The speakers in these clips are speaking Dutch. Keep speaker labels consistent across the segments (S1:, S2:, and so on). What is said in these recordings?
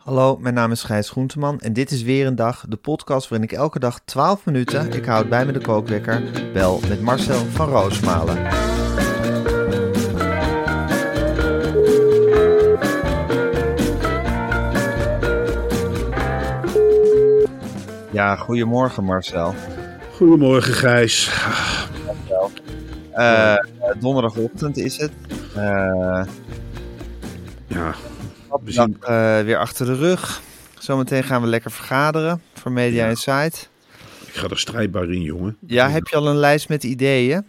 S1: Hallo, mijn naam is Gijs Groenteman en dit is weer een dag, de podcast waarin ik elke dag 12 minuten, ik houd bij me de kookwekker, bel met Marcel van Roosmalen. Ja, goedemorgen Marcel.
S2: Goedemorgen Gijs.
S1: Eh, donderdagochtend is het. Eh
S2: Ja,
S1: dag,
S2: zien,
S1: eh, weer achter de rug. Zometeen gaan we lekker vergaderen voor Media Insight.
S2: ik ga er strijdbaar in, jongen.
S1: Ja, heb je al een lijst met ideeën?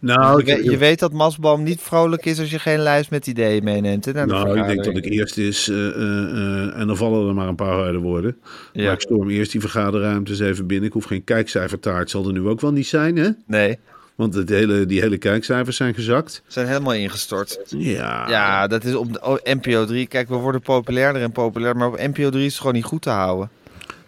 S2: Nou,
S1: Je,
S2: ik,
S1: je weet dat Masboom niet vrolijk is als je geen lijst met ideeën meeneemt. Hè,
S2: nou, ik denk dat ik eerst is, eh, eh, en dan vallen er maar een paar harde woorden.
S1: Ja.
S2: Maar ik storm eerst die vergaderruimtes even binnen. Ik hoef geen kijkcijfertaart, zal er nu ook wel niet zijn, hè?
S1: Nee,
S2: Want het hele, die hele kijkcijfers zijn gezakt.
S1: ze zijn helemaal ingestort.
S2: Ja,
S1: Ja, dat is op de, oh, NPO 3. Kijk, we worden populairder en populairder, maar op NPO 3 is het gewoon niet goed te houden.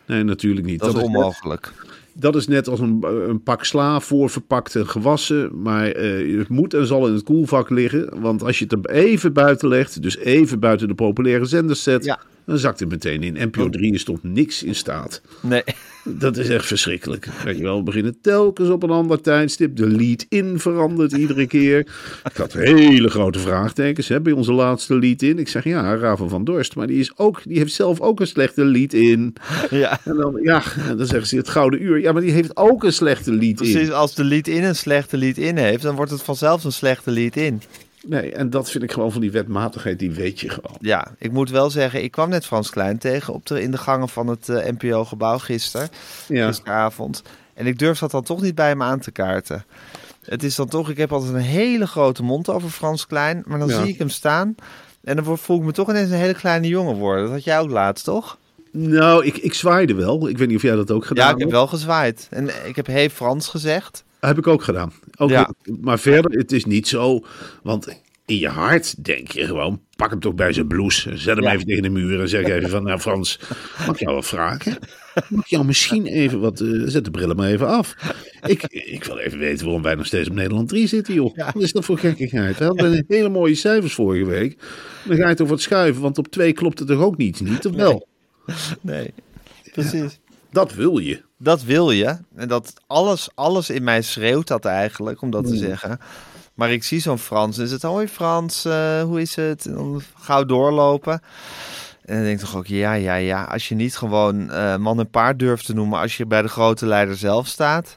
S2: nee, natuurlijk niet.
S1: Dat, is
S2: net-
S1: onmogelijk.
S2: Dat is net als een, een pak sla voor verpakte gewassen. Maar eh, het moet en zal in het koelvak liggen. Want als je het er even buiten legt, dus even buiten de populaire zenders zet,
S1: Ja.
S2: Dan zakt het meteen in. NPO 3 is tot niks in staat.
S1: Nee.
S2: Dat is echt verschrikkelijk. Weet je wel, we beginnen telkens op een ander tijdstip. De lead-in verandert iedere keer. Ik had hele grote vraagtekens hè, bij onze laatste lead-in. Ik zeg ja, Raven van Dorst. Maar die, is ook, die heeft zelf ook een slechte lead-in.
S1: Ja.
S2: En dan, ja, en dan zeggen ze het gouden uur. Ja, maar die heeft ook een slechte lead-in.
S1: Precies, als de lead in een slechte lead in heeft, dan wordt het vanzelf een slechte lead in.
S2: Nee, en dat vind ik gewoon van die wetmatigheid, die weet je gewoon.
S1: Ja, ik moet wel zeggen, ik kwam net Frans Klein tegen op de, in de gangen van het eh, NPO-gebouw gisteren,
S2: Ja.
S1: gisteravond. En ik durf dat dan toch niet bij hem aan te kaarten. Het is dan toch, ik heb altijd een hele grote mond over Frans Klein, maar dan
S2: Ja.
S1: zie ik hem staan en dan voel ik me toch ineens een hele kleine jongen worden. Dat had jij ook laatst, toch?
S2: Nou, ik, ik zwaaide wel. Ik weet niet of jij dat ook gedaan
S1: Ja, ik heb
S2: hebt.
S1: wel gezwaaid. En ik heb hey Frans gezegd.
S2: Heb ik ook gedaan. Ook,
S1: Ja.
S2: Maar verder, het is niet zo. Want in je hart denk je gewoon, pak hem toch bij zijn blouse. Zet hem
S1: Ja.
S2: even tegen de muur en zeg even van, nou Frans, mag ik jou wat vragen? Mag ik jou misschien even wat, eh, zet de brillen maar even af. Ik, ik wil even weten waarom wij nog steeds op Nederland 3 zitten, joh. Wat is dat voor gekkigheid? We hadden hele mooie cijfers vorige week. Dan ga je toch wat schuiven, want op twee klopt het toch ook niet, niet of wel?
S1: Nee, precies.
S2: Dat wil je.
S1: Dat wil je. En dat alles, alles in mij schreeuwt dat eigenlijk, om dat
S2: Hmm.
S1: te zeggen. Maar ik zie zo'n Frans en is het, hoi Frans, eh, hoe is het? En dan gauw doorlopen. En dan denk ik toch ook, ja, ja, ja. Als je niet gewoon eh, man en paard durft te noemen als je bij de grote leider zelf staat,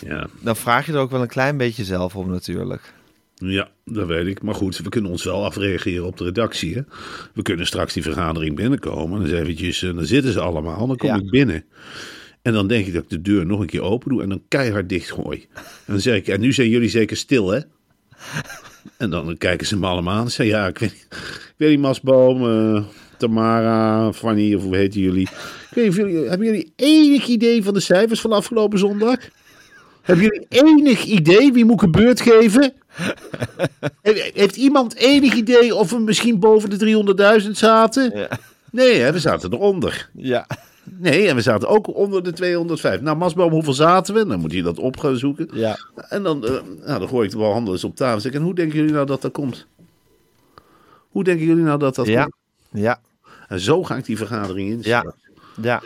S2: Ja.
S1: dan vraag je er ook wel een klein beetje zelf om natuurlijk.
S2: Ja, dat weet ik. Maar goed, we kunnen ons wel afreageren op de redactie. Hè? We kunnen straks die vergadering binnenkomen. Dan, eens eventjes, eh, dan zitten ze allemaal. Dan kom
S1: Ja.
S2: ik binnen. En dan denk ik dat ik de deur nog een keer open doe en dan keihard dichtgooi. En dan zeg ik, en nu zijn jullie zeker stil, hè? En dan kijken ze me allemaal aan. En zeggen, ja, ik weet, niet- ik weet niet, Masboom, eh, Tamara, Fanny, of hoe heten jullie? Ik weet niet, of jullie- hebben jullie enig idee van de cijfers van afgelopen zondag? Hebben jullie enig idee wie moet een beurt geven? He- Heeft iemand enig idee of we misschien boven de 300.000 zaten? Nee, hè, we zaten eronder.
S1: Ja.
S2: Nee, en we zaten ook onder de 205. Nou, Masboom, hoeveel zaten we? Dan moet je dat op gaan zoeken.
S1: Ja.
S2: En dan, eh, nou, dan gooi ik de wel eens op tafel. en Zeg, en hoe denken jullie nou dat dat komt? Hoe denken jullie nou dat dat
S1: Ja.
S2: komt?
S1: Ja.
S2: En zo ga ik die vergadering in.
S1: Ja, ja.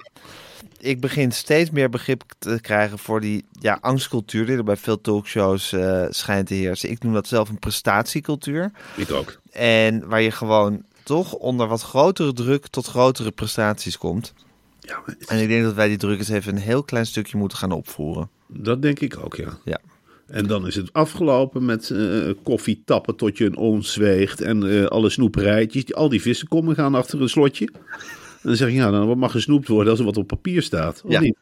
S1: Ik begin steeds meer begrip te krijgen voor die ja, angstcultuur die er bij veel talkshows eh, schijnt te heersen. Ik noem dat zelf een prestatiecultuur.
S2: Ik ook.
S1: En waar je gewoon toch onder wat grotere druk tot grotere prestaties komt.
S2: Ja, maar
S1: En ik denk dat wij die druk eens even een heel klein stukje moeten gaan opvoeren.
S2: dat denk ik ook, ja.
S1: Ja.
S2: En dan is het afgelopen met eh, koffie tappen tot je een ons weegt. En eh, alle snoeperijtjes. Al die vissenkommen gaan achter een slotje. Dan zeg je, ja, dan wat mag gesnoept worden als er wat op papier staat. Of
S1: Ja.
S2: niet?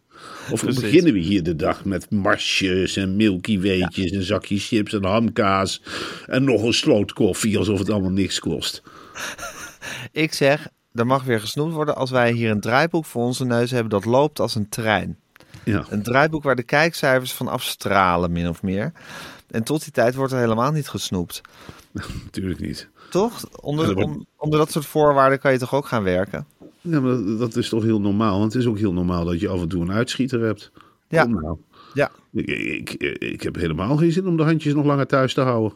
S2: Of
S1: Precies.
S2: beginnen we hier de dag met marsjes en Milky Weetjes en zakjes chips en hamkaas. En nog een sloot koffie, alsof het allemaal niks kost.
S1: Ik zeg, er mag weer gesnoept worden als wij hier een draaiboek voor onze neus hebben dat loopt als een trein.
S2: Ja,
S1: Een draaiboek waar de kijkcijfers van afstralen, min of meer. En tot die tijd wordt er helemaal niet gesnoept.
S2: natuurlijk niet.
S1: Toch? Onder,
S2: Ja, dat wordt-
S1: on- onder dat soort voorwaarden kan je toch ook gaan werken?
S2: Ja, maar dat, dat is toch heel normaal. Want het is ook heel normaal dat je af en toe een uitschieter hebt.
S1: Ja.
S2: Kom nou.
S1: Ja.
S2: Ik, ik, ik heb helemaal geen zin om de handjes nog langer thuis te houden.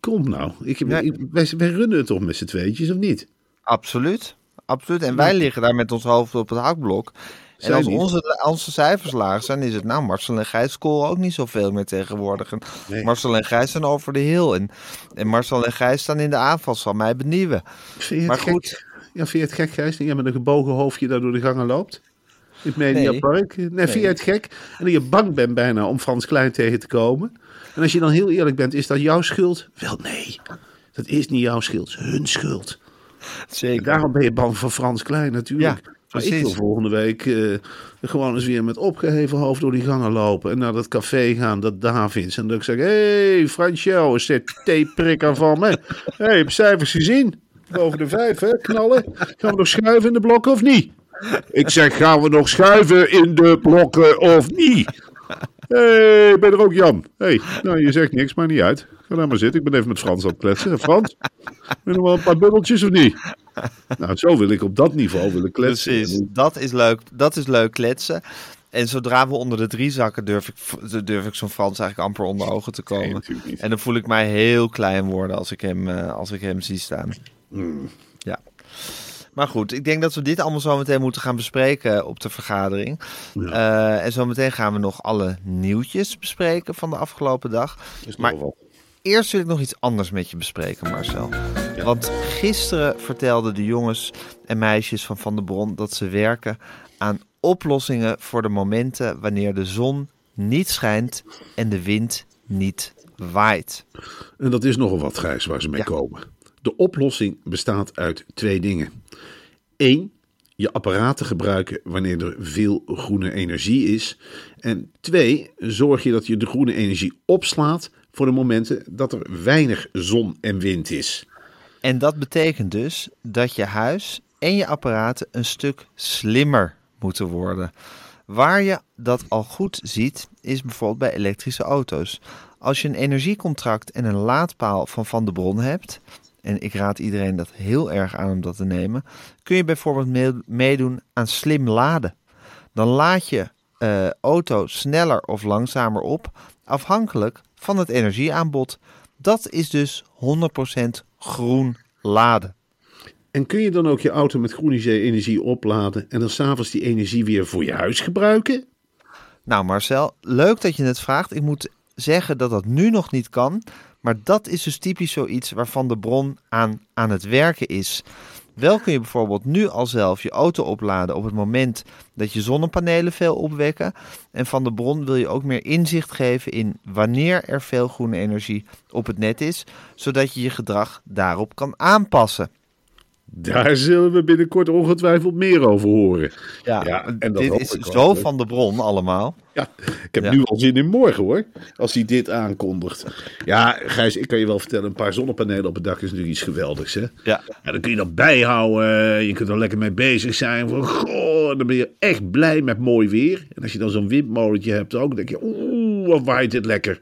S2: Kom nou. Ik, heb-
S1: Ja.
S2: ik- wij, wij runnen het toch met z'n tweetjes, of niet?
S1: Absoluut. Absoluut. En wij liggen daar met ons hoofd op het hakblok. En als onze, onze cijfers laag zijn, is het nou, Marcel en Gijs scoren ook niet zoveel meer tegenwoordig. En
S2: Nee.
S1: Marcel en Gijs zijn over de heel. En, en Marcel en Gijs staan in de aanval, zal mij benieuwen. Maar goed.
S2: Ja, vind je het gek, Gijs, dat jij met een gebogen hoofdje daar door de gangen loopt? In het Mediapark? Nee. vind je het gek? En dat je bang bent bijna om Frans Klein tegen te komen? En als je dan heel eerlijk bent, is dat jouw schuld? Wel, nee. Dat is niet jouw schuld, het is hun schuld. En
S1: Zeker.
S2: daarom ben je bang voor Frans Klein natuurlijk.
S1: Ja,
S2: maar ik wil volgende week eh, gewoon eens weer met opgeheven hoofd door die gangen lopen. En naar dat café gaan, dat Davids. En dat ik zeg, hé hey, Fransjo, is dit theeprikker van me? Hé, hey, heb cijfers gezien? Boven de vijf, hè, knallen. Gaan we nog schuiven in de blokken of niet? Ik zeg, gaan we nog schuiven in de blokken of niet? Hé, hey, ben er ook Jan? Hé, hey, nou je zegt niks, maar niet uit. Ga daar maar zitten, ik ben even met Frans aan het kletsen. Frans, wil je nog wel een paar bubbeltjes of niet? Nou, zo wil ik op dat niveau willen kletsen.
S1: Precies, dat is leuk. Dat is leuk kletsen. En zodra we onder de drie zakken, durf ik, durf ik zo'n Frans eigenlijk amper onder ogen te komen. en dan voel ik mij heel klein worden als ik hem, eh, als ik hem zie staan.
S2: Hmm.
S1: Ja. Maar goed, ik denk dat we dit allemaal zo meteen moeten gaan bespreken op de vergadering. Eh, en zo meteen gaan we nog alle nieuwtjes bespreken van de afgelopen dag. Maar Eerst wil ik nog iets anders met je bespreken, Marcel. Want gisteren vertelden de jongens en meisjes van Van der Bron dat ze werken aan oplossingen voor de momenten wanneer de zon niet schijnt en de wind niet waait.
S2: En dat is nogal wat, Gijs, waar ze mee
S1: Ja.
S2: komen. De oplossing bestaat uit twee dingen. Eén, je apparaten gebruiken wanneer er veel groene energie is. En twee, zorg je dat je de groene energie opslaat voor de momenten dat er weinig zon en wind is.
S1: En dat betekent dus dat je huis en je apparaten een stuk slimmer moeten worden. Waar je dat al goed ziet, is bijvoorbeeld bij elektrische auto's. Als je een energiecontract en een laadpaal van Van de Bron hebt, en ik raad iedereen dat heel erg aan om dat te nemen, kun je bijvoorbeeld mee- meedoen aan slim laden. Dan laad je eh, auto sneller of langzamer op, afhankelijk van het energieaanbod. Dat is dus 100% groen laden.
S2: En kun je dan ook je auto met groene energie opladen en dan s'avonds die energie weer voor je huis gebruiken?
S1: Nou Marcel, leuk dat je het vraagt. Ik moet zeggen dat dat nu nog niet kan. Maar dat is dus typisch zoiets waarvan de bron aan, aan het werken is. Wel kun je bijvoorbeeld nu al zelf je auto opladen op het moment dat je zonnepanelen veel opwekken. En van de bron wil je ook meer inzicht geven in wanneer er veel groene energie op het net is, zodat je je gedrag daarop kan aanpassen.
S2: Daar zullen we binnenkort ongetwijfeld meer over horen. Ja, en dat
S1: dit is zo van de bron allemaal.
S2: Ja, ik heb
S1: Ja.
S2: nu al zin in morgen hoor, als hij dit aankondigt. Ja, Gijs, ik kan je wel vertellen, een paar zonnepanelen op het dak is natuurlijk iets geweldigs hè.
S1: Ja.
S2: Ja, dan kun je dat bijhouden, je kunt er lekker mee bezig zijn. Van, goh, dan ben je echt blij met mooi weer. En als je dan zo'n windmolentje hebt ook, dan denk je, oeh, wat waait dit lekker.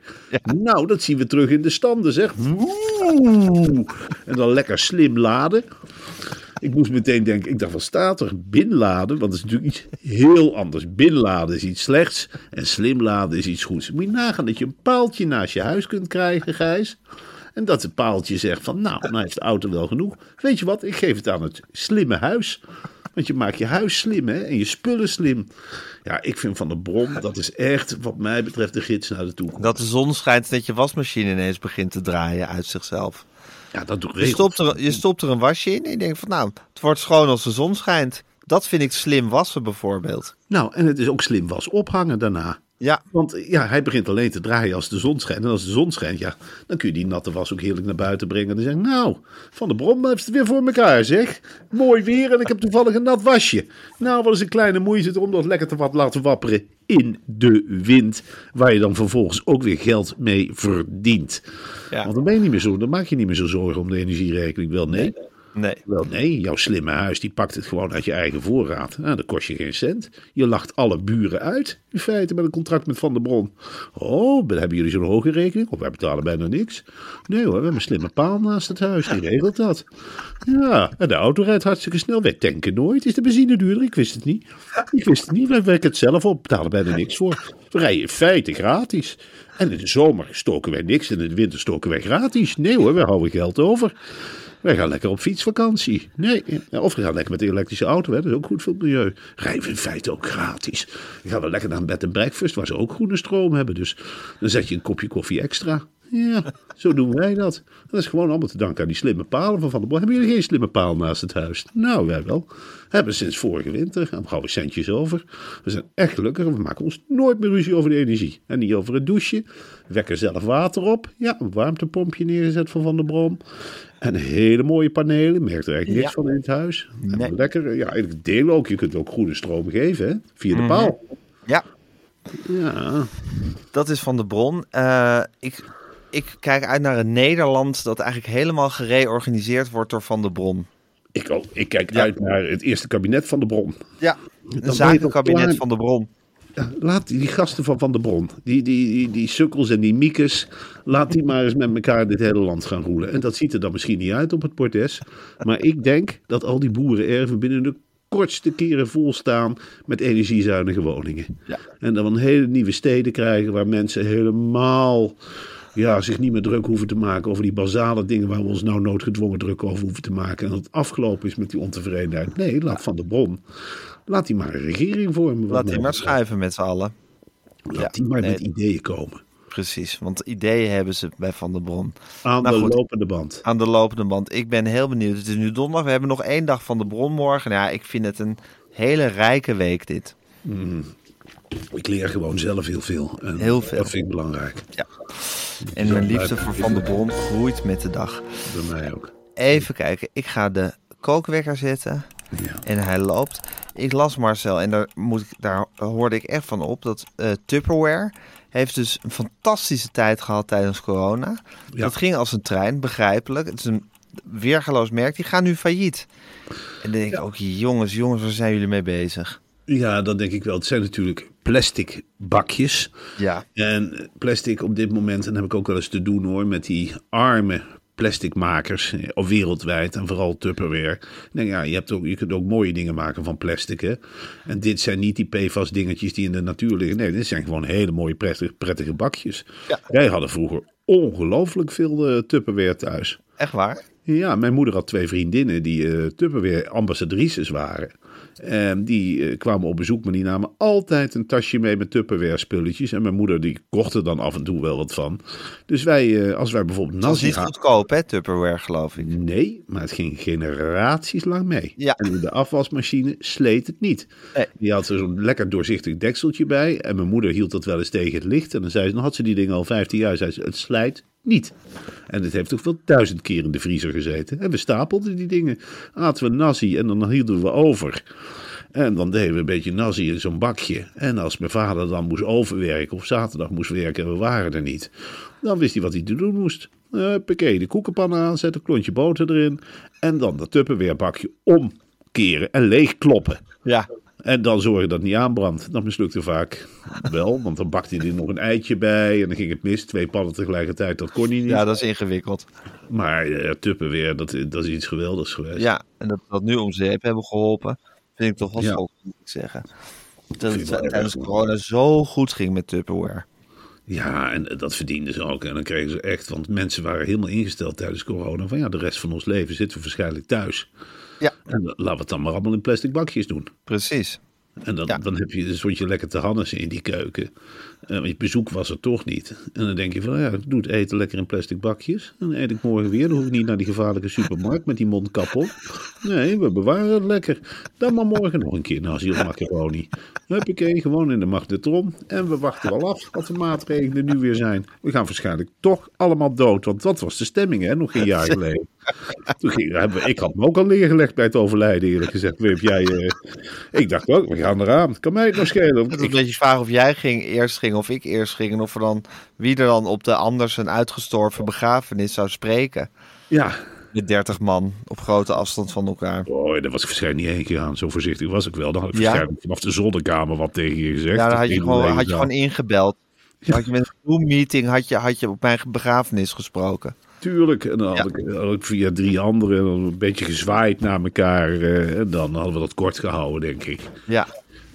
S2: Nou, dat zien we terug in de standen zeg. Oeh. En dan lekker slim laden. Ik moest meteen denken, ik dacht, wat staat er? Binladen, want dat is natuurlijk iets heel anders. Binladen is iets slechts en slim laden is iets goeds. Moet je nagaan dat je een paaltje naast je huis kunt krijgen, Gijs. En dat het paaltje zegt van, nou, nou heeft de auto wel genoeg. Weet je wat, ik geef het aan het slimme huis. Want je maakt je huis slim, hè, en je spullen slim. Ja, ik vind Van de Bron, dat is echt, wat mij betreft, de gids naar de toekomst.
S1: Dat de zon schijnt dat je wasmachine ineens begint te draaien uit zichzelf.
S2: ja, dat doet
S1: Je stopt, er, je stopt er een wasje in en je denkt van nou, het wordt schoon als de zon schijnt. Dat vind ik slim wassen bijvoorbeeld.
S2: Nou, en het is ook slim was ophangen daarna.
S1: Ja,
S2: Want ja, hij begint alleen te draaien als de zon schijnt. En als de zon schijnt, ja, dan kun je die natte was ook heerlijk naar buiten brengen. En dan zeg je, nou, Van de Brom heeft het weer voor elkaar, zeg. Mooi weer en ik heb toevallig een nat wasje. Nou, wat is een kleine moeite om dat lekker te wat laten wapperen in de wind. Waar je dan vervolgens ook weer geld mee verdient.
S1: Ja.
S2: Want dan ben je niet meer zo, dan maak je niet meer zo zorgen om de energierekening. Wel, nee.
S1: nee.
S2: Wel nee, jouw slimme huis die pakt het gewoon uit je eigen voorraad. Nou, dat kost je geen cent. Je lacht alle buren uit, in feite, met een contract met Van der Bron. Oh, dan hebben jullie zo'n hoge rekening? Of wij betalen bijna niks? Nee hoor, we hebben een slimme paal naast het huis, die regelt dat. Ja, en de auto rijdt hartstikke snel. Wij tanken nooit. Is de benzine duurder? Ik wist het niet. Ik wist het niet. Wij werken het zelf op, betalen bijna niks voor. We rijden in feite gratis. En in de zomer stoken wij niks en in de winter stoken wij gratis. Nee hoor, wij houden geld over. Wij gaan lekker op fietsvakantie. Nee, of we gaan lekker met de elektrische auto. Hè. Dat is ook goed voor het milieu. Rijden in feite ook gratis. Dan gaan we lekker naar een bed and breakfast waar ze ook groene stroom hebben. Dus dan zet je een kopje koffie extra. Ja, zo doen wij dat. Dat is gewoon allemaal te danken aan die slimme palen van Van der Bos. Hebben jullie geen slimme paal naast het huis? Nou, wij wel. Hebben sinds vorige winter. Hebben gauw centjes over. We zijn echt gelukkig. We maken ons nooit meer ruzie over de energie. En niet over het douchen. Wekken zelf water op. Ja, een warmtepompje neergezet van Van der Brom. En hele mooie panelen. Merkt er eigenlijk niks
S1: Ja.
S2: van in het huis. En
S1: Nee.
S2: Lekker. Ja, eigenlijk delen ook. Je kunt ook groene stroom geven, hè? Via de paal.
S1: Ja,
S2: Ja.
S1: dat is van de bron. Eh, ik, ik kijk uit naar een Nederland dat eigenlijk helemaal gereorganiseerd wordt door Van de Bron.
S2: Ik, ook. ik kijk
S1: Ja.
S2: uit naar het eerste kabinet van de Bron.
S1: Ja, een zakenkabinet van de Bron.
S2: Laat die, gasten van Van der Bron, die, die, die, die sukkels en die miekes, laat die maar eens met elkaar dit hele land gaan roelen. En dat ziet er dan misschien niet uit op het portes. Maar ik denk dat al die boerenerven binnen de kortste keren volstaan met energiezuinige woningen.
S1: Ja.
S2: En dan een hele nieuwe steden krijgen waar mensen helemaal ja, zich niet meer druk hoeven te maken over die basale dingen waar we ons nou noodgedwongen druk over hoeven te maken. En dat het afgelopen is met die ontevredenheid. Nee, laat Van der Bron. Laat die maar een regering vormen.
S1: Laat die maar
S2: betreft.
S1: schuiven met z'n allen.
S2: Laat
S1: Ja,
S2: die maar
S1: nee.
S2: met ideeën komen.
S1: Precies, want ideeën hebben ze bij Van der Bron.
S2: Aan
S1: Nou
S2: de
S1: goed.
S2: lopende band.
S1: Aan de lopende band. Ik ben heel benieuwd. Het is nu donderdag. We hebben nog één dag van de Bron morgen. Nou Ja, ik vind het een hele rijke week dit.
S2: Ik leer gewoon zelf heel veel. En
S1: Heel veel.
S2: Dat vind ik belangrijk.
S1: Ja. En mijn liefde voor Van der Bron groeit met de dag.
S2: Bij mij ook.
S1: Even kijken. Ik ga de kookwekker zetten.
S2: Ja.
S1: En hij loopt. Ik las Marcel en daar, moet ik, daar hoorde ik echt van op dat eh, Tupperware heeft dus een fantastische tijd gehad tijdens corona.
S2: Ja.
S1: Dat ging als een trein, begrijpelijk. Het is een weergeloos merk. Die gaan nu failliet. En dan denk ik ook, jongens, jongens, waar zijn jullie mee bezig?
S2: Ja, dat denk ik wel. Het zijn natuurlijk plastic bakjes.
S1: Ja.
S2: En plastic op dit moment, en heb ik ook wel eens te doen hoor, met die arme plasticmakers eh, of wereldwijd en vooral Tupperware. Denk, ja, je, hebt ook, je kunt ook mooie dingen maken van plastic. Hè? En dit zijn niet die PFAS dingetjes die in de natuur liggen. Nee, dit zijn gewoon hele mooie prettige, prettige bakjes.
S1: Ja.
S2: Wij hadden vroeger ongelooflijk veel eh, Tupperware thuis.
S1: Echt waar?
S2: Ja, mijn moeder had twee vriendinnen die eh Tupperware ambassadrices waren. En die eh, kwamen op bezoek, maar die namen altijd een tasje mee met Tupperware spulletjes. En mijn moeder die kocht er dan af en toe wel wat van. Dus wij, eh, als wij bijvoorbeeld
S1: Dat is
S2: nazi
S1: niet goedkoop, hè, Tupperware, geloof ik.
S2: Nee, maar het ging generaties lang mee.
S1: Ja.
S2: En de afwasmachine sleet het niet.
S1: Nee.
S2: Die had er zo'n lekker doorzichtig dekseltje bij. En mijn moeder hield dat wel eens tegen het licht. En dan zei ze, dan had ze die dingen al 15 jaar. Zei ze, het slijt niet. En het heeft toch wel duizend keer in de vriezer gezeten. En we stapelden die dingen. Aten we nazi en dan hielden we over. En dan deden we een beetje nazi in zo'n bakje. En als mijn vader dan moest overwerken of zaterdag moest werken en we waren er niet. Dan wist hij wat hij te doen moest. Huppakee, de koekenpan aanzetten, klontje boter erin. En dan dat Tupperware bakje omkeren en leegkloppen.
S1: Ja.
S2: En dan zorgen dat het niet aanbrandt. Dat mislukte vaak wel, want dan bakte hij er nog een eitje bij. En dan ging het mis. Twee pannen tegelijkertijd, dat kon hij niet.
S1: ja, dat is ingewikkeld.
S2: Maar Tupperware, dat, dat is iets geweldigs geweest.
S1: Ja, en dat we dat nu om zeep hebben geholpen, vind ik toch wel
S2: Ja.
S1: zo, moet ik zeggen. Dat het tijdens corona zo goed ging met Tupperware.
S2: Ja, en dat verdienden ze ook. En dan kregen ze echt, want mensen waren helemaal ingesteld tijdens corona. Van ja, de rest van ons leven zitten we waarschijnlijk thuis.
S1: Ja.
S2: En laten we het dan maar allemaal in plastic bakjes doen.
S1: Precies.
S2: En dan,
S1: Ja.
S2: dan heb je, dus word je lekker te hannissen in die keuken. Eh, want je bezoek was er toch niet. En dan denk je van, ja, ik doe het eten lekker in plastic bakjes. En dan eet ik morgen weer. Dan hoef ik niet naar die gevaarlijke supermarkt met die mondkap op. Nee, we bewaren het lekker. Dan maar morgen nog een keer naar asiel macaroni. Huppakee, gewoon in de magnetron. En we wachten wel af wat de maatregelen nu weer zijn. We gaan waarschijnlijk toch allemaal dood. Want dat was de stemming, hè, nog een jaar geleden. Toen ging, hebben we- ik had me ook al neergelegd bij het overlijden, eerlijk gezegd. Wip, jij, eh, ik dacht ook, we gaan eraan. Kan mij het nog schelen?
S1: Het
S2: Ik-
S1: een beetje vragen of jij ging, eerst ging of ik eerst ging. En of er dan, wie er dan op de anders een uitgestorven begrafenis zou spreken.
S2: ja,
S1: Met 30 man op grote afstand van elkaar.
S2: Oh, daar was ik waarschijnlijk niet één keer aan. Zo voorzichtig was ik wel. Dan had ik
S1: Ja?
S2: waarschijnlijk vanaf de zonnekamer wat tegen je gezegd.
S1: Ja, dan had je gewoon, had je gewoon ingebeld. Dan had je met een Zoom-meeting had je, had je op mijn begrafenis gesproken.
S2: Tuurlijk. En dan had, ik, ik via drie anderen een beetje gezwaaid naar elkaar. eh, en dan hadden we dat kort gehouden, denk ik.
S1: Ja,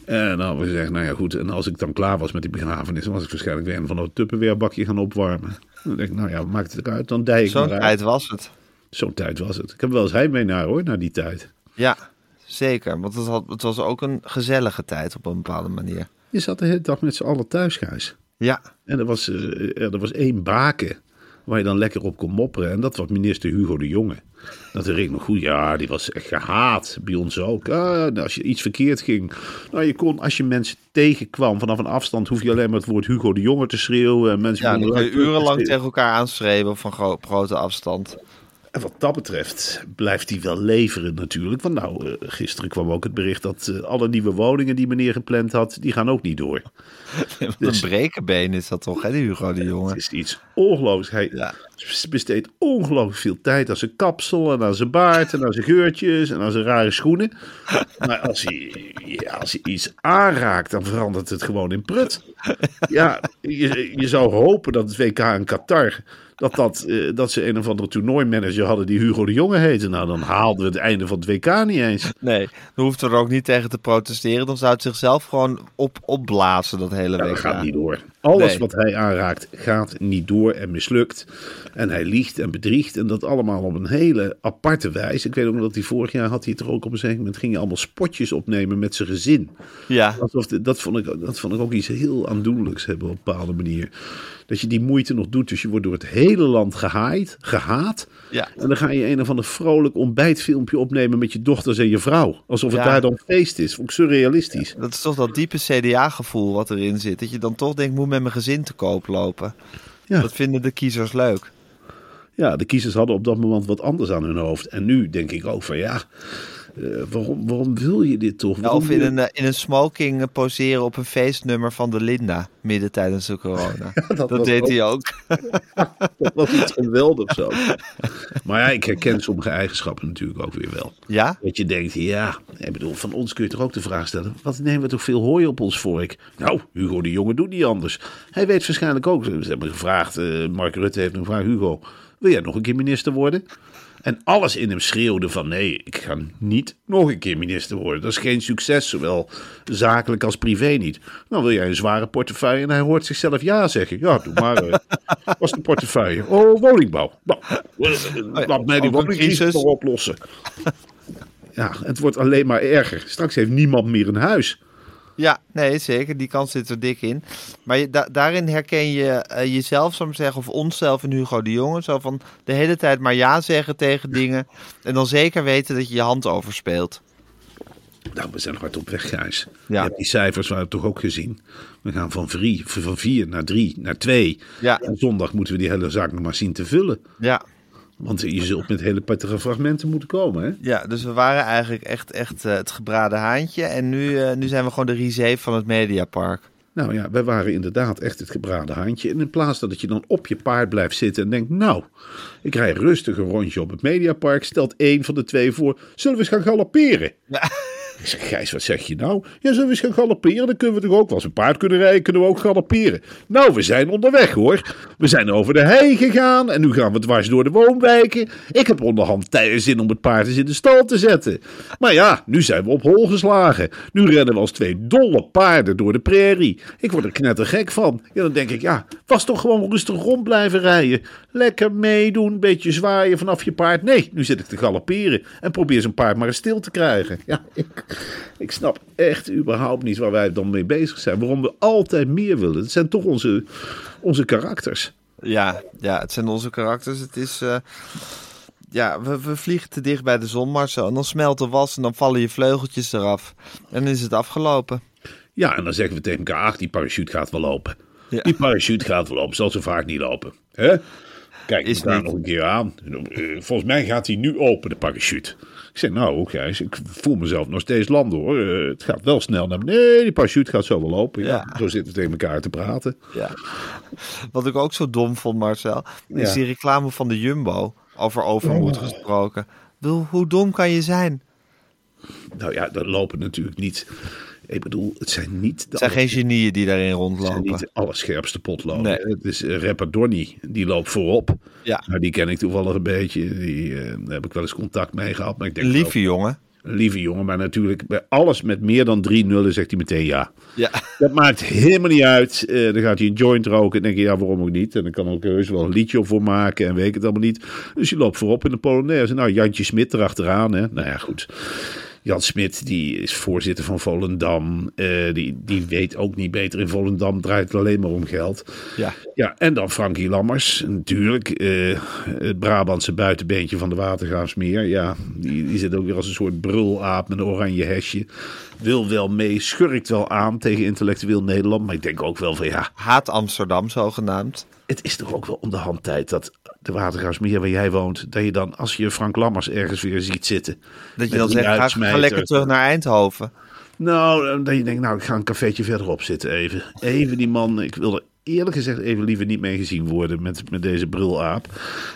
S2: En dan hadden we gezegd, nou ja goed. En als ik dan klaar was met die begrafenis, dan was ik waarschijnlijk weer een van dat Tupperware-bakje gaan opwarmen. Dan denk ik, nou ja, maakt het eruit, dan dij ik
S1: zo'n
S2: uit.
S1: tijd was het.
S2: Zo'n tijd was het. Ik heb wel eens heimwee naar hoor, naar die tijd.
S1: Ja, zeker. Want het, had, het was ook een gezellige tijd op een bepaalde manier.
S2: Je zat de hele dag met z'n allen thuis, Gijs.
S1: Ja,
S2: En er was, eh, er was één baken waar je dan lekker op kon mopperen. En dat was minister Hugo de Jonge. Dat herinner ik nog goed. Ja, die was echt gehaat. Bij ons ook. Ah, en als je iets verkeerd ging. Nou, je kon, als je mensen tegenkwam vanaf een afstand, hoef je alleen maar het woord Hugo de Jonge te schreeuwen. En mensen
S1: ja kun je urenlang
S2: tegen
S1: tegen elkaar aanschreeuwen van gro- grote afstand.
S2: En wat dat betreft blijft hij wel leveren natuurlijk. Want nou, eh, gisteren kwam ook het bericht dat eh, alle nieuwe woningen die meneer gepland had, die gaan ook niet door.
S1: Wat
S2: Dus-
S1: een brekenbeen is dat toch, hè, die Hugo de Jonge?
S2: Het is iets ongelooflijks. Hij
S1: Ja.
S2: besteedt ongelooflijk veel tijd aan zijn kapsel en aan zijn baard en aan zijn geurtjes en aan zijn rare schoenen. Maar als hij, ja, als hij iets aanraakt, dan verandert het gewoon in prut. Ja, je, je zou hopen dat het WK in Qatar, dat, dat, eh, dat ze een of andere toernooimanager hadden die Hugo de Jonge heette. Nou, dan haalden we het einde van het WK niet eens.
S1: Nee, dan hoeft er ook niet tegen te protesteren. Dan zou het zichzelf gewoon op, opblazen, dat hele
S2: Ja,
S1: week.
S2: dat gaat niet door. Alles
S1: Nee.
S2: wat hij aanraakt gaat niet door en mislukt. En hij liegt en bedriegt. En dat allemaal op een hele aparte wijze. Ik weet ook nog dat hij vorig jaar had hij het er ook op een zeker moment. ging hij allemaal spotjes opnemen met zijn gezin.
S1: Ja,
S2: Alsof de- dat, vond ik, dat vond ik ook iets heel aandoenlijks hebben op een bepaalde manier. Dat je die moeite nog doet. Dus je wordt door het hele land gehaaid, gehaat.
S1: Ja.
S2: En dan ga je een of ander vrolijk ontbijtfilmpje opnemen met je dochters en je vrouw. Alsof het
S1: Ja.
S2: daar dan feest is. Vond ik surrealistisch.
S1: dat is toch dat diepe CDA-gevoel wat erin zit. Dat je dan toch denkt, moet met mijn gezin te koop lopen.
S2: Ja.
S1: Dat vinden de kiezers leuk.
S2: Ja, de kiezers hadden op dat moment wat anders aan hun hoofd. En nu denk ik ook van ja, eh, waarom, waarom wil je dit toch? Waarom
S1: of in een, eh, in een smoking eh, poseren op een feestnummer van de Linda. Midden tijdens de corona. dat deed
S2: ook-
S1: hij ook.
S2: Dat was iets geweldigs zo. maar ja, ik herken sommige eigenschappen natuurlijk ook weer wel.
S1: Ja?
S2: Dat je denkt, ja, ik bedoel, van ons kun je toch ook de vraag stellen: wat nemen we toch veel hooi op ons vork? Nou, Hugo de Jonge doet niet anders. Hij weet waarschijnlijk ook. Ze hebben gevraagd, Mark Rutte heeft hem gevraagd: Hugo, wil jij nog een keer minister worden? En alles in hem schreeuwde van nee, ik ga niet nog een keer minister worden. Dat is geen succes, zowel zakelijk als privé niet. Nou wil jij een zware portefeuille en hij hoort zichzelf ja zeggen. Ja, doe maar. eh, was de portefeuille? Oh, woningbouw. Nou, laat mij die woningcrisis oplossen. Ja, het wordt alleen maar erger. Straks heeft niemand meer een huis.
S1: Ja, nee, zeker. Die kans zit er dik in. Maar je, da- daarin herken je eh, jezelf, zou ik zeggen, of onszelf en Hugo de Jonge. Zo van de hele tijd maar ja zeggen tegen dingen. En dan zeker weten dat je je hand overspeelt.
S2: Nou, we zijn hard op weg, Gijs.
S1: Ja.
S2: Je hebt die cijfers waren toch ook gezien. We gaan van vier naar drie, naar twee.
S1: Ja.
S2: En zondag moeten we die hele zaak nog maar zien te vullen.
S1: Ja,
S2: Want je zult met hele pittige fragmenten moeten komen, hè?
S1: ja dus we waren eigenlijk echt, echt eh, het gebraden haantje. En nu, eh, nu zijn we gewoon de risée van het Mediapark.
S2: Nou ja, wij waren inderdaad echt het gebraden handje. En in plaats dat je dan op je paard blijft zitten en denkt... nou, ik rij rustig een rondje op het Mediapark... stelt één van de twee voor, zullen we eens gaan galopperen? Ik zeg, Gijs, wat zeg je nou? Ja, zullen we eens gaan galopperen? Dan kunnen we toch ook, als we een paard kunnen rijden, kunnen we ook galopperen. Nou, we zijn onderweg hoor. We zijn over de hei gegaan en nu gaan we dwars door de woonwijken. Ik heb onderhand tijden zin om het paard eens in de stal te zetten. Maar ja, nu zijn we op hol geslagen. Nu rennen we als twee dolle paarden door de prairie. Ik word er knettergek van. Ja, dan denk ik, ja, was toch gewoon rustig rond blijven rijden. Lekker meedoen, beetje zwaaien vanaf je paard. Nee, nu zit ik te galopperen en probeer zo'n paard maar eens stil te krijgen. Ja, ik, Ik snap echt überhaupt niet waar wij dan mee bezig zijn. Waarom we altijd meer willen. Het zijn toch onze, onze karakters.
S1: Ja, ja, het zijn onze karakters. Het is. eh, ja, we, we vliegen te dicht bij de zon, Marcel. En dan smelt de was en dan vallen je vleugeltjes eraf. En dan is het afgelopen.
S2: Ja, en dan zeggen we tegen elkaar, ach, die parachute gaat wel lopen.
S1: Ja.
S2: Die parachute gaat wel lopen, zal zo vaak niet lopen. Hè? Kijk
S1: Is
S2: daar nog een keer aan. Eh, Volgens mij gaat hij nu open, de parachute. Ik zeg, nou Gijs, ik voel mezelf nog steeds landen hoor. Eh, het gaat wel snel naar beneden. Nee, die parachute gaat zo wel lopen. Ja,
S1: Ja.
S2: Zo zitten we tegen elkaar te praten.
S1: Ja. Wat ik ook zo dom vond, Marcel, is
S2: Ja.
S1: die reclame van de Jumbo. Over overmoed gesproken. Ik bedoel, hoe dom kan je zijn?
S2: Nou ja, dat lopen natuurlijk niet. Ik bedoel, het zijn niet de
S1: Het zijn geen genieën die daarin
S2: Het zijn
S1: rondlopen.
S2: niet de allerscherpste potloden.
S1: Nee.
S2: Het is uh, rapper Donny, die loopt voorop.
S1: Ja.
S2: Nou, die ken ik toevallig een beetje. Die, eh, daar heb ik wel eens contact mee gehad. Maar ik denk
S1: lieve jongen.
S2: lieve jongen. Maar natuurlijk, bij alles met meer dan drie nullen zegt hij meteen ja.
S1: Ja.
S2: Dat maakt helemaal niet uit. Eh, dan gaat hij een joint roken. En denk je, ja, waarom ook niet? En dan kan ook heus wel een liedje op voor maken. En weet ik het allemaal niet. Dus je loopt voorop in de Polonaise. Nou, Jantje Smit erachteraan. Hè? Nou ja, goed. Jan Smit, die is voorzitter van Volendam. Eh, die, die weet ook niet beter. In Volendam draait het alleen maar om geld.
S1: Ja.
S2: Ja, en dan Frankie Lammers, natuurlijk. eh, het Brabantse buitenbeentje van de Watergraafsmeer. Ja, die, die zit ook weer als een soort brulaap met een oranje hesje. Wil wel mee, schurkt wel aan tegen intellectueel Nederland. Maar ik denk ook wel van ja,
S1: Haat Amsterdam zogenaamd.
S2: Het is toch ook wel om de hand tijd dat de Watergraafsmeer waar jij woont... dat je dan, als je Frank Lammers ergens weer ziet zitten...
S1: Dat je dan zegt, ga, ga lekker terug naar Eindhoven.
S2: Nou, dat je denkt, nou, ik ga een cafeetje verderop zitten even. Even die man, ik wil er eerlijk gezegd even liever niet mee gezien worden met, met deze brulaap.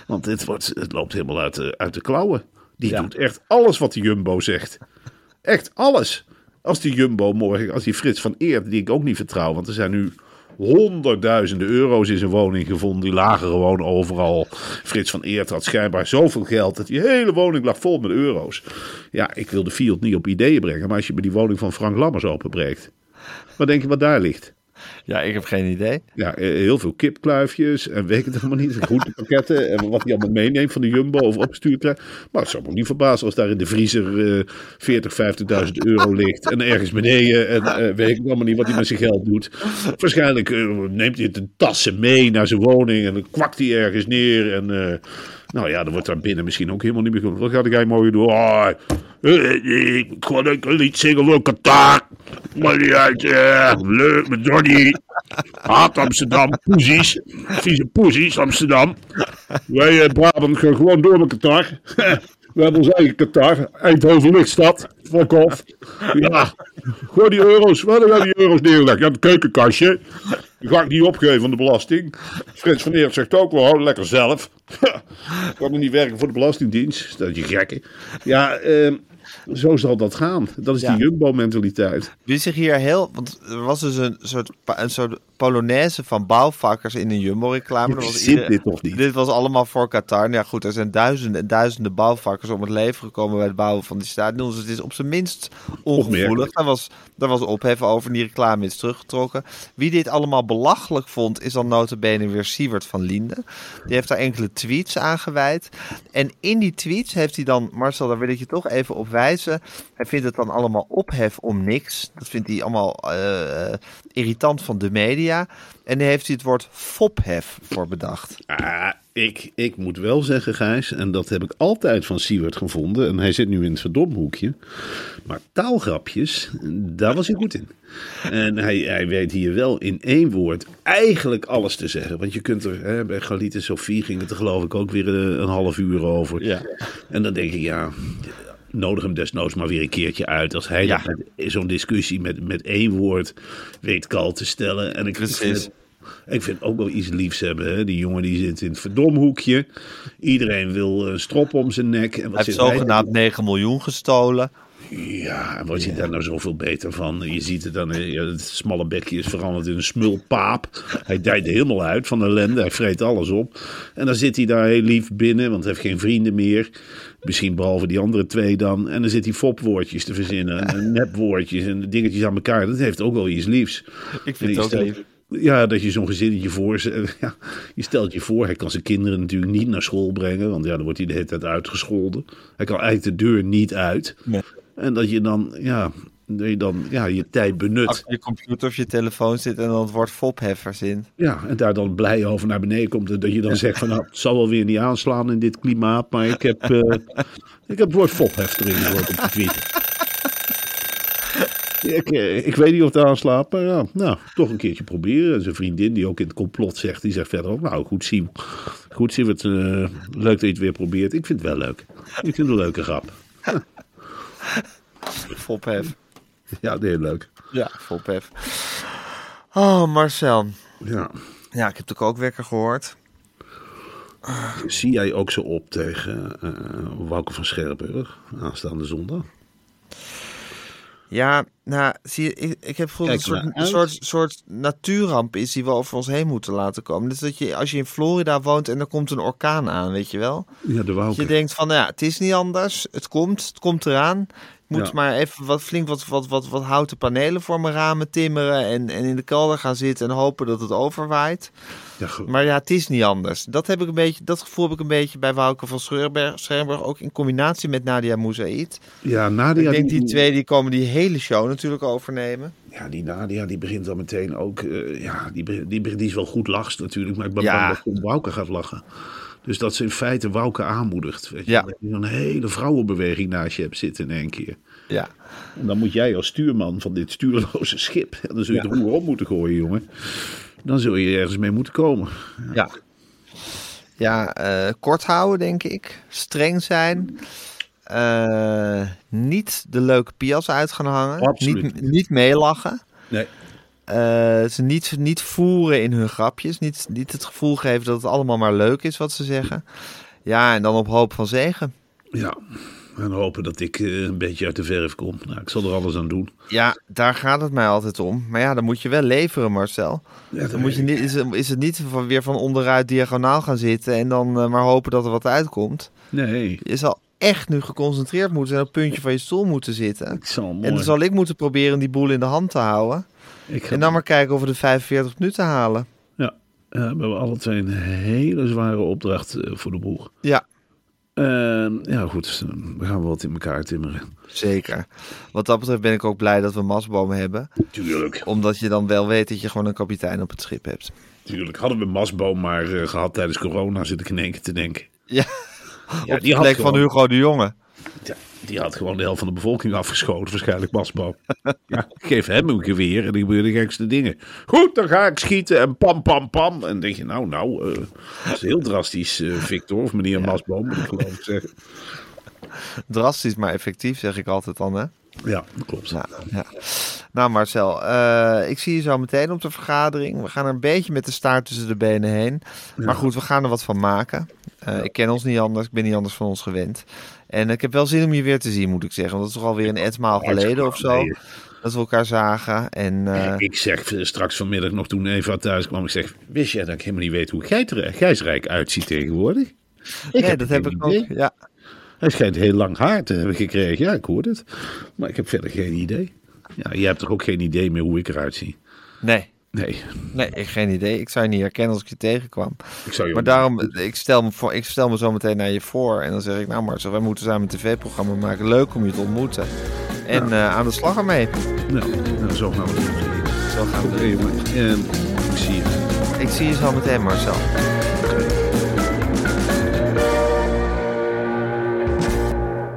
S2: Want dit wordt, het loopt helemaal uit de, uit de klauwen. Die
S1: Ja.
S2: doet echt alles wat de Jumbo zegt. Echt alles. Als die Jumbo morgen, als die Frits van Eert, die ik ook niet vertrouw, want er zijn nu honderdduizenden euro's in zijn woning gevonden. Die lagen gewoon overal. Frits van Eert had schijnbaar zoveel geld dat die hele woning lag vol met euro's. Ja, ik wil de Fiat niet op ideeën brengen, maar als je bij die woning van Frank Lammers openbreekt, wat denk je wat daar ligt?
S1: Ja, ik heb geen idee.
S2: Ja, eh, heel veel kipkluifjes en weet ik het helemaal niet. Groentepakketten en wat hij allemaal meeneemt van de Jumbo of opgestuurd krijgt. Maar het zou me niet verbazen als daar in de vriezer eh 40, 50.000 euro ligt. En ergens beneden en eh, weet ik allemaal niet wat hij met zijn geld doet. Waarschijnlijk eh, neemt hij het in tassen mee naar zijn woning en dan kwakt hij ergens neer. En nou ja, dan wordt daar binnen misschien ook helemaal niet meer goed. Wat gaat hij morgen doen? Oh, eh, ik ga lekker een lied zingen voor Qatar. Maar niet uit, eh, leuk met Johnny. Haat Amsterdam, poesies. Vieze poesies, Amsterdam. Wij eh, Brabant gaan gewoon door met Qatar. We hebben ons eigen Qatar. Eindhoven Lichtstad. Fuck. Ja, gooi die euro's. Waar gaan die euro's neerleggen? Ja, het keukenkastje. Ga ik niet opgeven van de belasting. Frits van Eert zegt ook wel, hou lekker zelf. kan er niet werken voor de Belastingdienst. Dat is je gekke. Ja, ehm, zo zal dat gaan. Dat is
S1: Ja.
S2: die Jumbo-mentaliteit.
S1: Wie zich hier heel... Want er was dus een soort, een soort polonaise van bouwvakkers in een Jumbo-reclame. Was ieder-
S2: dit toch niet?
S1: Dit was allemaal voor Qatar. Nou Ja, goed, er zijn duizenden en duizenden bouwvakkers om het leven gekomen bij het bouwen van die stadions. Dus het is op zijn minst ongevoelig. Daar was, daar was ophef over en die reclame is teruggetrokken. Wie dit allemaal belachelijk vond, is dan notabene weer Siewert van Linden. Die heeft daar enkele tweets aan gewijd. En in die tweets heeft hij dan, Marcel, daar wil ik je toch even op wijzen. Hij vindt het dan allemaal ophef om niks. Dat vindt hij allemaal eh, irritant van de media. En daar heeft hij het woord fophef voor bedacht.
S2: Ah, ik, ik moet wel zeggen, Gijs, en dat heb ik altijd van Siewert gevonden. En hij zit nu in het verdomhoekje. Maar taalgrapjes, daar was hij goed in. En hij, hij weet hier wel in één woord eigenlijk alles te zeggen. Want je kunt er, hè, bij Galit en Sofie ging het er geloof ik ook weer een, een half uur over.
S1: Ja.
S2: En dan denk ik, ja, nodig hem desnoods maar weer een keertje uit. Als hij
S1: Ja.
S2: zo'n discussie met, met één woord weet kal te stellen. En ik
S1: Precies.
S2: ik vind ook wel iets liefs hebben. Hè? Die jongen die zit in het verdomhoekje. Iedereen wil een strop om zijn nek. En wat
S1: Hij heeft zogenaamd 9 miljoen gestolen.
S2: Ja, wat je daar nou zoveel beter van? Je ziet het dan, eh, ja, het smalle bekje is veranderd in een smulpaap. Hij dijt helemaal uit van ellende. Hij vreet alles op. En dan zit hij daar heel lief binnen, want hij heeft geen vrienden meer. Misschien behalve die andere twee dan. En dan zit hij fopwoordjes te verzinnen. En nepwoordjes en dingetjes aan elkaar. Dat heeft ook wel iets liefs.
S1: Ik vind het ook lief.
S2: Ja, dat je zo'n gezinnetje voor. Ja, je stelt je voor, hij kan zijn kinderen natuurlijk niet naar school brengen. Want ja, dan wordt hij de hele tijd uitgescholden. Hij kan eigenlijk de deur niet uit.
S1: Nee.
S2: En dat je dan, ja, dat je dan ja, je tijd benut.
S1: Achter je computer of je telefoon zit en dan het woord fopheffer zint.
S2: Ja, en daar dan blij over naar beneden komt. En dat je dan zegt van nou, het zal wel weer niet aanslaan in dit klimaat. Maar ik heb, eh, ik heb het woord fophef erin gehoord op de tweet. Ik, eh, ik weet niet of het aanslaat, maar ja, nou, toch een keertje proberen. En zijn vriendin, die ook in het complot zegt, die zegt verder ook, nou, goed zien. Goed zien, het, eh, leuk dat je het weer probeert. Ik vind het wel leuk. Ik vind het een leuke grap.
S1: Fophef.
S2: Ja, heel leuk.
S1: Ja, fophef. Oh, Marcel.
S2: Ja.
S1: Ja, ik heb natuurlijk ook wekker gehoord.
S2: Zie jij ook zo op tegen eh Wouke van Scherpenburg aanstaande zondag?
S1: Ja, nou, zie je, ik, ik heb gevoeld dat het een soort, soort, soort natuurramp is die we over ons heen moeten laten komen. Dus dat je, als je in Florida woont en er komt een orkaan aan, weet je wel.
S2: Ja, de
S1: Dat
S2: Wouke.
S1: je denkt van, nou ja, het is niet anders. Het komt, het komt eraan. Moet
S2: Ja.
S1: maar even wat, flink wat, wat, wat, wat houten panelen voor mijn ramen timmeren. En, en in de kelder gaan zitten en hopen dat het overwaait.
S2: Ja,
S1: Maar ja, het is niet anders. Dat, heb ik een beetje, dat gevoel heb ik een beetje bij Wouke van Scherberg. Ook in combinatie met Nadia Moussaïd.
S2: ja, Nadia,
S1: ik denk die twee die komen die hele show natuurlijk overnemen.
S2: Ja, die Nadia die begint dan meteen ook. eh, ja, die, die, die is wel goed lachst natuurlijk. Maar ik ben
S1: Ja.
S2: bang dat Wouke gaat lachen. Dus dat ze in feite Wouke aanmoedigt. Weet je?
S1: Ja.
S2: Dat je zo'n hele vrouwenbeweging naast je hebt zitten in één keer.
S1: Ja.
S2: En dan moet jij als stuurman van dit stuurloze schip. Dan zul je
S1: Ja.
S2: de roer op moeten gooien, jongen. Dan zul je ergens mee moeten komen.
S1: Ja, ja eh, kort houden, denk ik. Streng zijn. Eh, niet de leuke pias uit gaan hangen.
S2: Absoluut
S1: Niet,
S2: niet.
S1: niet meelachen.
S2: Nee.
S1: Eh, ze niet, niet voeren in hun grapjes. Niet, niet het gevoel geven dat het allemaal maar leuk is wat ze zeggen. Ja, en dan op hoop van zegen.
S2: Ja. En hopen dat ik eh, een beetje uit de verf kom. Nou, ik zal er alles aan doen.
S1: Ja, daar gaat het mij altijd om. Maar ja, dan moet je wel leveren, Marcel.
S2: Ja,
S1: Dan moet je niet, is, het, is het niet van, weer van onderuit diagonaal gaan zitten en dan eh, maar hopen dat er wat uitkomt.
S2: Nee.
S1: Je zal echt nu geconcentreerd moeten zijn, op het puntje van je stoel moeten zitten.
S2: Ik zal mooi.
S1: En dan zal ik moeten proberen die boel in de hand te houden.
S2: Ik ga
S1: En dan maar kijken of we de 45 minuten halen.
S2: Ja, eh, we hebben alle twee een hele zware opdracht eh, voor de boeg.
S1: Ja,
S2: En ja, goed, we gaan wel wat in elkaar timmeren.
S1: zeker. Wat dat betreft ben ik ook blij dat we mastbomen hebben.
S2: Tuurlijk.
S1: Omdat je dan wel weet dat je gewoon een kapitein op het schip hebt.
S2: Tuurlijk. Hadden we Masboom maar eh, gehad tijdens corona, zit ik in één keer te denken.
S1: Ja,
S2: Ja,
S1: op de plek van Hugo de Jonge.
S2: ja, die had gewoon de helft van de bevolking afgeschoten, waarschijnlijk Masboom. ja, ik geef hem een geweer en die gebeurde de gekste dingen. Goed, dan ga ik schieten en pam, pam, pam. En dan denk je, nou, nou, eh, dat is heel drastisch, eh, Victor, of meneer Masboom, moet ik geloof ik zeggen.
S1: Drastisch, maar effectief, zeg ik altijd dan, hè?
S2: Ja, dat klopt.
S1: Nou, ja. nou Marcel, eh, ik zie je zo meteen op de vergadering. We gaan er een beetje met de staart tussen de benen heen. Maar goed, we gaan er wat van maken. Eh, Ik ken ons niet anders, ik ben niet anders van ons gewend. En ik heb wel zin om je weer te zien, moet ik zeggen. Want dat is toch alweer een etmaal geleden of zo. Dat we elkaar zagen. En eh,
S2: Ik zeg straks vanmiddag nog toen Eva thuis kwam, ik zeg, wist jij dat ik helemaal niet weet hoe Gijsrijk uitziet tegenwoordig? Ik
S1: nee, dat heb ik
S2: idee.
S1: ook. Ja.
S2: Hij schijnt heel lang haar te hebben gekregen, ja, ik hoor het. Maar ik heb verder geen idee. Ja, jij hebt toch ook geen idee meer hoe ik eruit zie?
S1: Nee,
S2: Nee,
S1: nee, ik geen idee. Ik zou je niet herkennen als ik je tegenkwam.
S2: ik zou je
S1: Maar daarom, ik stel, me voor, ik stel me zo meteen naar je voor. En dan zeg ik, nou Marcel, wij moeten samen een tv-programma maken. Leuk om je te ontmoeten. En eh, aan de slag ermee.
S2: Nou, nou, zo gaan we het doen.
S1: Zo gaan we
S2: Oké,
S1: doen.
S2: En ik zie je.
S1: Ik zie je zo meteen, Marcel.